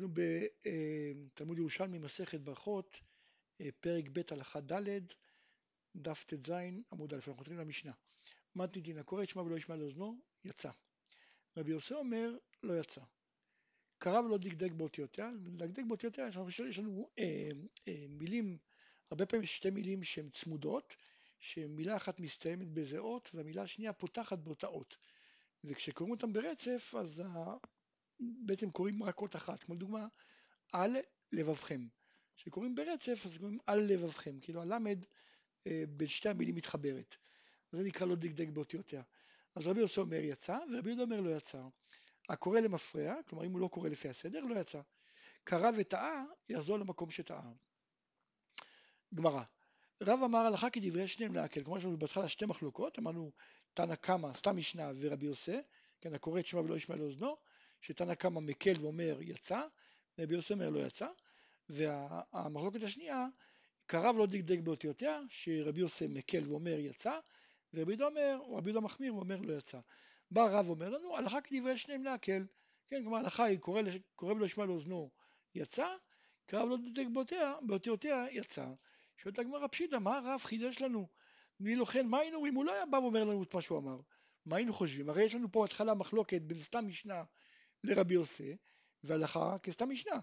אנחנו בתלמוד ירושלמי, מסכת ברכות, אה, פרק ב' הלכה ד', דף ט"ז עמוד א', אנחנו חוזרים למשנה. מתניתין הקורא ישמע ולא ישמע לאוזנו, יצא. רבי יוסי אומר, לא יצא. קרא ולא דקדק באותיותיה, לדקדק באותיותיה, יש לנו אה, אה, מילים, הרבה פעמים יש שתי מילים שהן צמודות, שמילה אחת מסתיימת באיזה אות והמילה השנייה פותחת באותה אות. וכשקוראים אותם ברצף, אז בעצם קוראים רק אות אחת, כמו לדוגמה, על לבבכם. כשקוראים ברצף, אז קוראים על לבבכם, כאילו הלמד אה, בין שתי המילים מתחברת. זה נקרא לא דקדק באותיותיה. אז רבי יוסי אומר יצא, ורבי יהודה אומר לא יצא. הקורא למפרע, כלומר אם הוא לא קורא לפי הסדר, לא יצא. קרא וטעה, יחזור למקום שטעה. גמרא. רב אמר הלכה כדברי שניהם להקל, כלומר יש לנו בהתחלה שתי מחלוקות, אמרנו תנא קמא, סתם משנה ורבי יוסי, כן, הקורא את שמע ולא ישמע לאוזנו, שתנא קמא מקל ואומר יצא, ורבי יוסי אומר לא יצא, והמחלוקת השנייה, קרב לא דקדק באותיותיה, שרבי יוסי מקל ואומר יצא, ורבי יהודה אומר, או רבי יהודה מחמיר ואומר לא יצא. בא רב ואומר לנו, הלכה כדברי שניהם להקל, כן, כלומר הלכה היא קורא, ולא ישמע לאוזנו יצא, קרב לא דקדק באותיותיה יצא. שואלת הגמרא פשיטא, מה הרב חידש לנו? ואילו כן, מה היינו אומרים? הוא לא היה בא ואומר לנו את מה שהוא אמר. מה היינו חושבים? הרי יש לנו פה התחלה מחלוקת בין סתם משנה לרבי יוסי, והלכה כסתם משנה.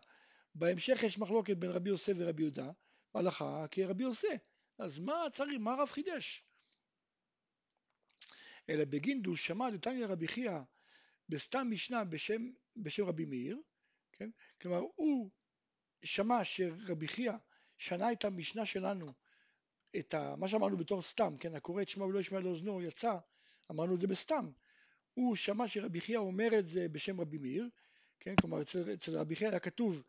בהמשך יש מחלוקת בין רבי יוסי ורבי יהודה, הלכה כרבי יוסי. אז מה צריך, מה הרב חידש? אלא בגינדו שמע דתניא רבי חייא בסתם משנה בשם, בשם רבי מאיר, כן? כלומר הוא שמע שרבי חייא שנה את המשנה שלנו, את ה, מה שאמרנו בתור סתם, כן, הקורא את שמע ולא ישמע לאוזנו יצא, אמרנו את זה בסתם. הוא שמע שרבי חייא אומר את זה בשם רבי מאיר, כן, כלומר אצל, אצל רבי חייא היה כתוב,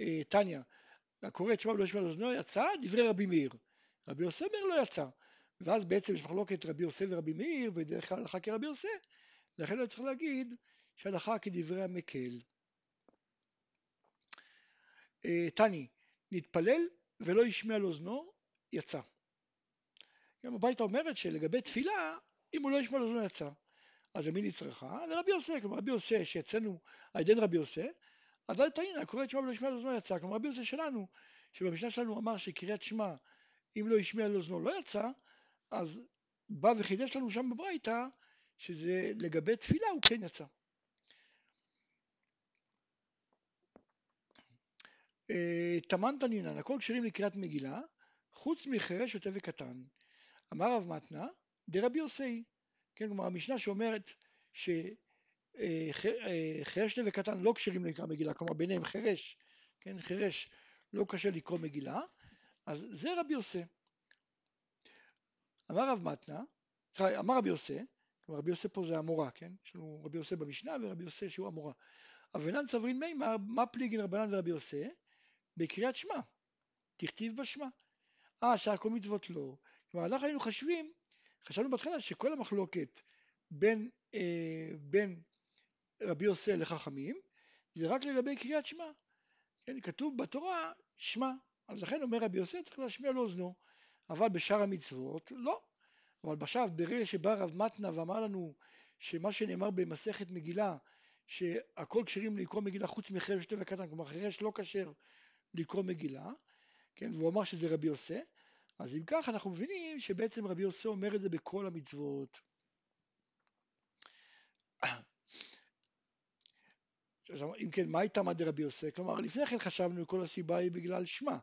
אה, טניה, הקורא את שמע ולא ישמע לאוזנו יצא, דברי רבי מאיר. רבי יוסי אומר לא יצא. ואז בעצם יש מחלוקת רבי יוסי ורבי מאיר, ודרך כלל הלכה כרבי יוסי, לכן אני צריך להגיד שהלכה כדברי המקל. אה, תני, נתפלל ולא השמיע לאוזנו, יצא. גם הביתה אומרת שלגבי תפילה, אם הוא לא ישמע לאוזנו יצא. אז למי נצרכה? לרבי יוסי, כלומר רבי יוסי שאצלנו, העדן רבי יוסי, אז אל תהינה, קורא את שמע ולא ישמע לאוזנו יצא. כלומר רבי יוסי שלנו, שבמשנה שלנו אמר שקריאת שמע, אם לא השמיע לאוזנו לא יצא, אז בא וחידש לנו שם בברייתא, שזה לגבי תפילה הוא כן יצא. תמן תנינן, הכל כשרים לקריאת מגילה, חוץ מחירש שוטה וקטן. אמר רב מתנה, דרבי יוסי. כן, כלומר המשנה שאומרת שחירש שוטה וקטן לא כשרים לקרוא מגילה, כלומר ביניהם חירש, כן, חירש לא קשה לקרוא מגילה, אז זה רבי יוסי. אמר רב מתנה, אמר רבי יוסי, כלומר רבי יוסי פה זה המורה, כן? יש לנו רבי יוסי במשנה ורבי יוסי שהוא המורה. אבנן סברין מימר, מה פליגין רבנן ורבי יוסי? בקריאת שמע, תכתיב בשמע. אה, שאר כל מצוות לא. כלומר, אנחנו היינו חשבים, חשבנו בהתחלה שכל המחלוקת בין, אה, בין רבי יוסי לחכמים, זה רק לגבי קריאת שמע. כן, כתוב בתורה שמע, אז לכן אומר רבי יוסי צריך להשמיע לאוזנו, אבל בשאר המצוות לא. אבל עכשיו ברגע שבא רב מתנה ואמר לנו שמה שנאמר במסכת מגילה שהכל כשרים לקרוא מגילה חוץ מחרב שתי וקטן, כלומר חירש לא כשר לקרוא מגילה, כן, והוא אמר שזה רבי יוסי, אז אם כך אנחנו מבינים שבעצם רבי יוסי אומר את זה בכל המצוות. אם כן, מה הייתה מד רבי יוסי? כלומר, לפני כן חשבנו כל הסיבה היא בגלל שמע,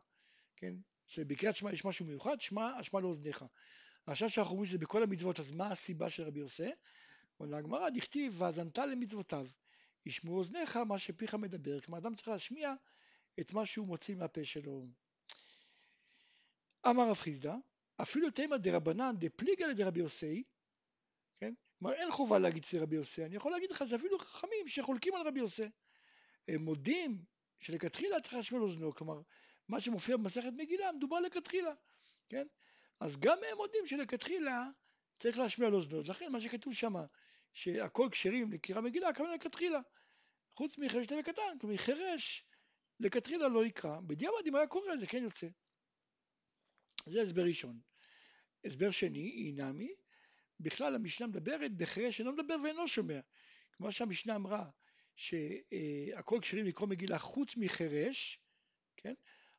כן? שבקריאת שמע יש משהו מיוחד, שמע, השמע לאוזניך. עכשיו שאנחנו אומרים שזה בכל המצוות, אז מה הסיבה של רבי יוסי? עונה הגמרא, דכתיב, והאזנת למצוותיו. ישמעו אוזניך מה שפיך מדבר, כלומר אדם צריך להשמיע את מה שהוא מוציא מהפה שלו. אמר רב חיסדא, אפילו תימא דרבנן דפליגא לדרבי יוסי, כן? כלומר אין חובה להגיד אצל רבי יוסי, אני יכול להגיד לך שאפילו חכמים שחולקים על רבי יוסי, הם מודים שלכתחילה צריך להשמיע לאוזנו, כלומר מה שמופיע במסכת מגילה מדובר לכתחילה, כן? אז גם הם מודים שלכתחילה צריך להשמיע לאוזנו, לכן מה שכתוב שם שהכל כשרים לקריאה מגילה, הכוונה לכתחילה. חוץ תווה קטן, כלומר חירש לכתחילה לא יקרא. בדיעבד אם היה קורא זה כן יוצא. זה הסבר ראשון. הסבר שני, אינמי, בכלל המשנה מדברת בחירש שאינו מדבר ואינו שומע. כמו שהמשנה אמרה, שהכל כשרים לקרוא מגילה חוץ מחירש, כן?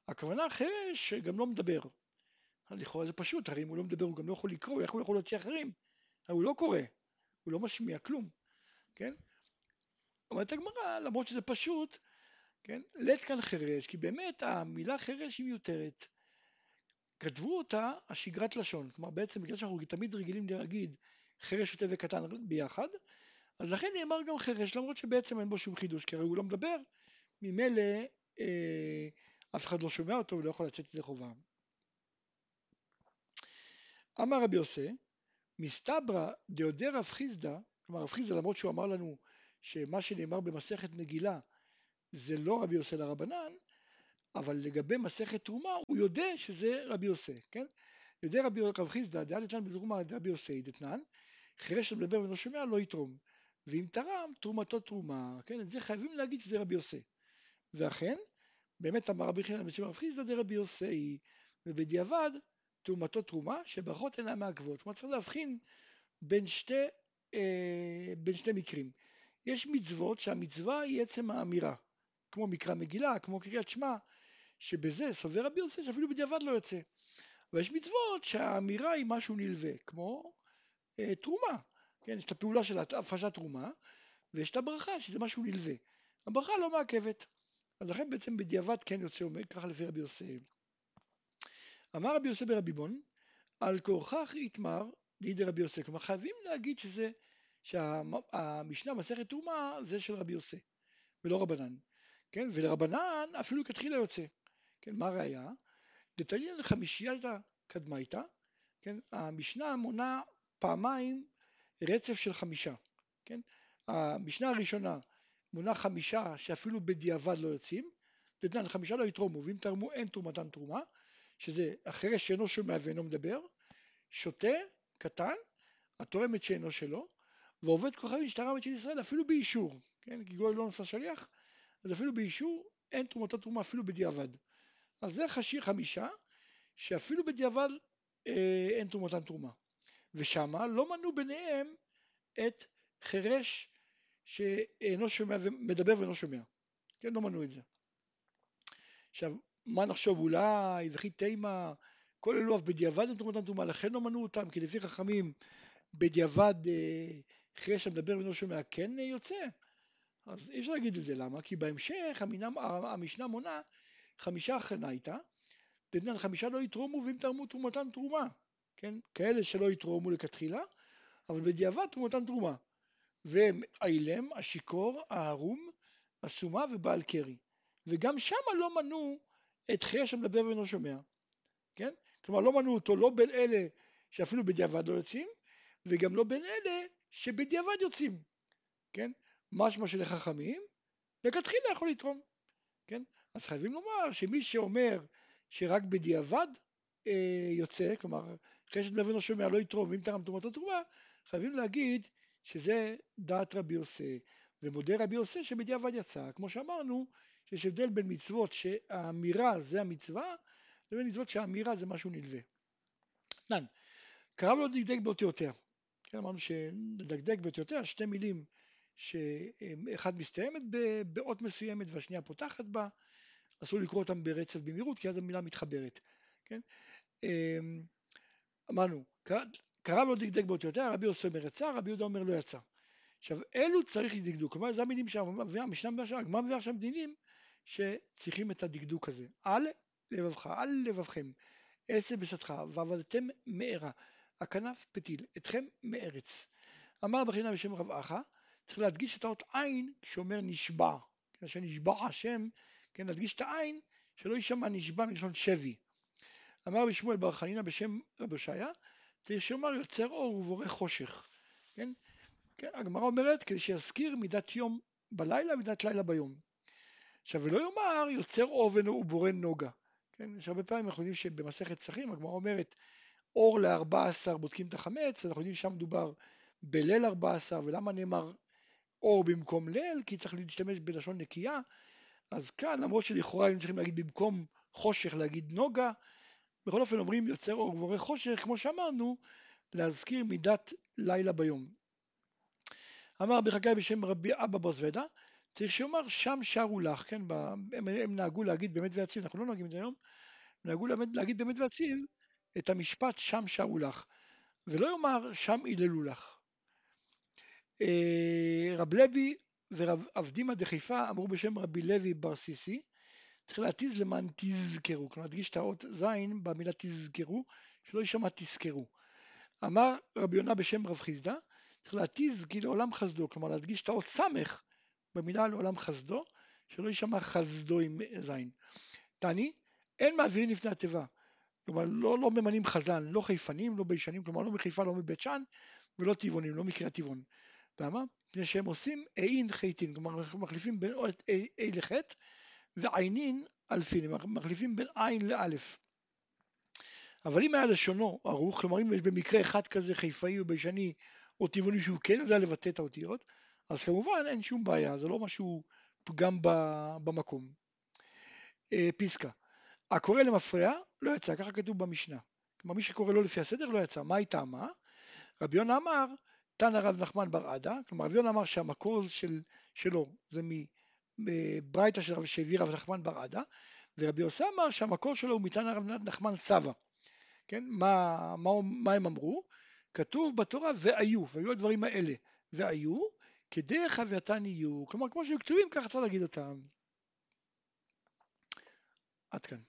הכוונה חירש שגם לא מדבר. לכאורה זה פשוט, הרי אם הוא לא מדבר הוא גם לא יכול לקרוא, איך הוא יכול להוציא אחרים? הרי הוא לא קורא, הוא לא משמיע כלום, כן? אומרת הגמרא, למרות שזה פשוט, כן? לית כאן חירש, כי באמת המילה חירש היא מיותרת. כתבו אותה השגרת לשון, כלומר בעצם בגלל שאנחנו תמיד רגילים להגיד חירש שוטה וקטן ביחד, אז לכן נאמר גם חירש, למרות שבעצם אין בו שום חידוש, כי הרי הוא לא מדבר, ממילא אה, אף אחד לא שומע אותו ולא יכול לצאת ידי חובה. אמר רבי יוסי, מסתברא דאודי רב חיסדא, כלומר רב חיסדא למרות שהוא אמר לנו שמה שנאמר במסכת מגילה זה לא רבי יוסי לרבנן, אבל לגבי מסכת תרומה הוא יודע שזה רבי יוסי, כן? יודע רבי רב חיסדא דעה לתנן בתרומה רבי יוסי דתנן, חירש שמדבר ולא שומע לא יתרום, ואם תרם תרומתו תרומה, כן? את זה חייבים להגיד שזה רבי יוסי. ואכן, באמת אמר רבי חנן בשם רב חיסדא דרבי יוסי, ובדיעבד תרומתו תרומה שברכות אינן מעכבות. כלומר צריך להבחין בין שתי, אה, בין שתי מקרים. יש מצוות שהמצווה היא עצם האמירה, כמו מקרא מגילה, כמו קריאת שמע, שבזה סובר רבי יוסי שאפילו בדיעבד לא יוצא. ויש מצוות שהאמירה היא משהו נלווה, כמו אה, תרומה, כן, יש את הפעולה של הפרשת תרומה, ויש את הברכה שזה משהו נלווה. הברכה לא מעכבת, אז לכן בעצם בדיעבד כן יוצא, אומר ככה לפי רבי יוסי. אמר רבי יוסי ברבי בון, על כורכך יתמר דידי רבי יוסי, כלומר חייבים להגיד שזה, שהמשנה מסכת תרומה זה של רבי יוסי, ולא רבנן, כן, ולרבנן אפילו כתחילה יוצא, כן, מה הראיה? דתנין חמישייתא קדמייתא, כן, המשנה מונה פעמיים רצף של חמישה, כן, המשנה הראשונה מונה חמישה שאפילו בדיעבד לא יוצאים, דתנן חמישה לא יתרומו, ואם תרמו אין תרומתן תרומה, שזה החירש שאינו שומע ואינו מדבר, שותה, קטן, התורם את שאינו שלו, ועובד כוכבים שטרה של ישראל אפילו באישור, כן, כי גוי לא נושא שליח, אז אפילו באישור אין תרומתו תרומה אפילו בדיעבד. אז זה חמישה, שאפילו בדיעבד אה, אין תרומתן תרומה. ושמה לא מנו ביניהם את חירש שאינו שומע ומדבר ואינו שומע. כן, לא מנו את זה. עכשיו, מה נחשוב אולי, וכי תימה, כל אלו אף בדיעבד אין תרומתן תרומה, לכן לא מנו אותם, כי לפי חכמים בדיעבד אה, חירש המדבר ואינו שומע כן אה, יוצא. אז אי אפשר להגיד את זה, למה? כי בהמשך המינם, המשנה מונה חמישה אחרנייתא, דתנן חמישה לא יתרומו ואם תרמו תרומתן תרומה, כן? כאלה שלא יתרומו לכתחילה, אבל בדיעבד תרומתן תרומה. והם האילם, השיכור, הערום, הסומה ובעל קרי. וגם שמה לא מנו את חייה שמדבר ואינו שומע, כן? כלומר לא מנו אותו לא בין אלה שאפילו בדיעבד לא יוצאים, וגם לא בין אלה שבדיעבד יוצאים, כן? משמע שלחכמים, לכתחילה יכול לתרום, כן? אז חייבים לומר שמי שאומר שרק בדיעבד אה, יוצא, כלומר אחרי שדבר לא שומע לא יתרום ואם תרם תרומת התרומה, חייבים להגיד שזה דעת רבי יוסי, ומודה רבי יוסי שבדיעבד יצא, כמו שאמרנו, שיש הבדל בין מצוות שהאמירה זה המצווה, לבין מצוות שהאמירה זה משהו נלווה. נן, קרב לו דקדק באותיותיה. כן, אמרנו שנדקדק באותיותיה, שתי מילים שאחד מסתיימת באות מסוימת והשנייה פותחת בה, אסור לקרוא אותם ברצף במהירות כי אז המילה מתחברת, כן? אמ, אמרנו, קרב לו דקדק באותיותיה, רבי יוסי אומר יצא, רבי יהודה אומר לא יצא. עכשיו אלו צריך לדקדוק, כלומר זה המילים שהמשנה מביאה שם, הגמרא מביאה שם דינים שצריכים את הדקדוק הזה. על לבבך, על לבבכם, עשה בשדך, ועבדתם מארה, הכנף פתיל, אתכם מארץ. אמר בחינה בשם רב אחא, צריך להדגיש את האות עין כשאומר נשבע, כאשר נשבע השם, כן, להדגיש את העין, שלא יישמע נשבע מלשון שבי. אמר בשמואל בר חנינא בשם רבי הושעיה, צריך שיאמר יוצר אור ובורא חושך, כן? כן, הגמרא אומרת כדי שיזכיר מידת יום בלילה ומידת לילה ביום. עכשיו ולא יאמר יוצר אובן ובורא נוגה, כן? יש הרבה פעמים אנחנו יודעים שבמסכת צחים הגמרא אומרת אור לארבע עשר בודקים את החמץ, אנחנו יודעים שם מדובר בליל ארבע עשר ולמה נאמר אור במקום ליל? כי צריך להשתמש בלשון נקייה, אז כאן למרות שלכאורה היינו צריכים להגיד במקום חושך להגיד נוגה, בכל אופן אומרים יוצר אור ובורא חושך, כמו שאמרנו, להזכיר מידת לילה ביום. אמר רבי חגי בשם רבי אבא בר זוודה, צריך שיאמר שם שרו לך, כן, הם, הם נהגו להגיד באמת ויציב, אנחנו לא נוהגים את זה היום, נהגו להגיד באמת ויציב את המשפט שם שרו לך, ולא יאמר שם היללו לך. אה, רב לוי ורב אבדימא דחיפה אמרו בשם רבי לוי בר סיסי, צריך להתיז למען תזכרו, כלומר להדגיש את האות ז' במילה תזכרו, שלא יישמע תזכרו. אמר רבי יונה בשם רב חיסדא, צריך להתיז כי לעולם חסדו, כלומר להדגיש את האות ס' במילה לעולם חסדו, שלא יישמע חסדו עם ז'. תעני, אין מעבירים לפני התיבה. כלומר, לא, לא ממנים חזן, לא חיפנים, לא ביישנים, כלומר לא מחיפה, לא מבית שאן, ולא טבעונים, לא מקריאת טבעון. למה? מפני שהם עושים אין חיטין, כלומר מחליפים בין אות A לחטא ועיינין אלפין, הם מחליפים בין עין לאלף. אבל אם היה לשונו ערוך, כלומר אם יש במקרה אחד כזה חיפאי או ביישני או טבעוני שהוא כן יודע לבטא את האותיות, אז כמובן אין שום בעיה, זה לא משהו פגם במקום. אה, פסקה, הקורא למפרע לא יצא, ככה כתוב במשנה. כלומר מי שקורא לא לפי הסדר לא יצא, מה היא טעמה? רבי יונה אמר, תנא רב נחמן בר עדה, כלומר יונה אמר שהמקור של, שלו זה מברייתא של רב שהביא רב נחמן בר עדה, ורבי יוסי אמר שהמקור שלו הוא מתנא רב נחמן סבא. כן, מה, מה, מה הם אמרו? כתוב בתורה והיו, והיו הדברים האלה, והיו כדרך אביתן יהיו, כלומר כמו שהם כתובים ככה צריך להגיד אותם. עד כאן.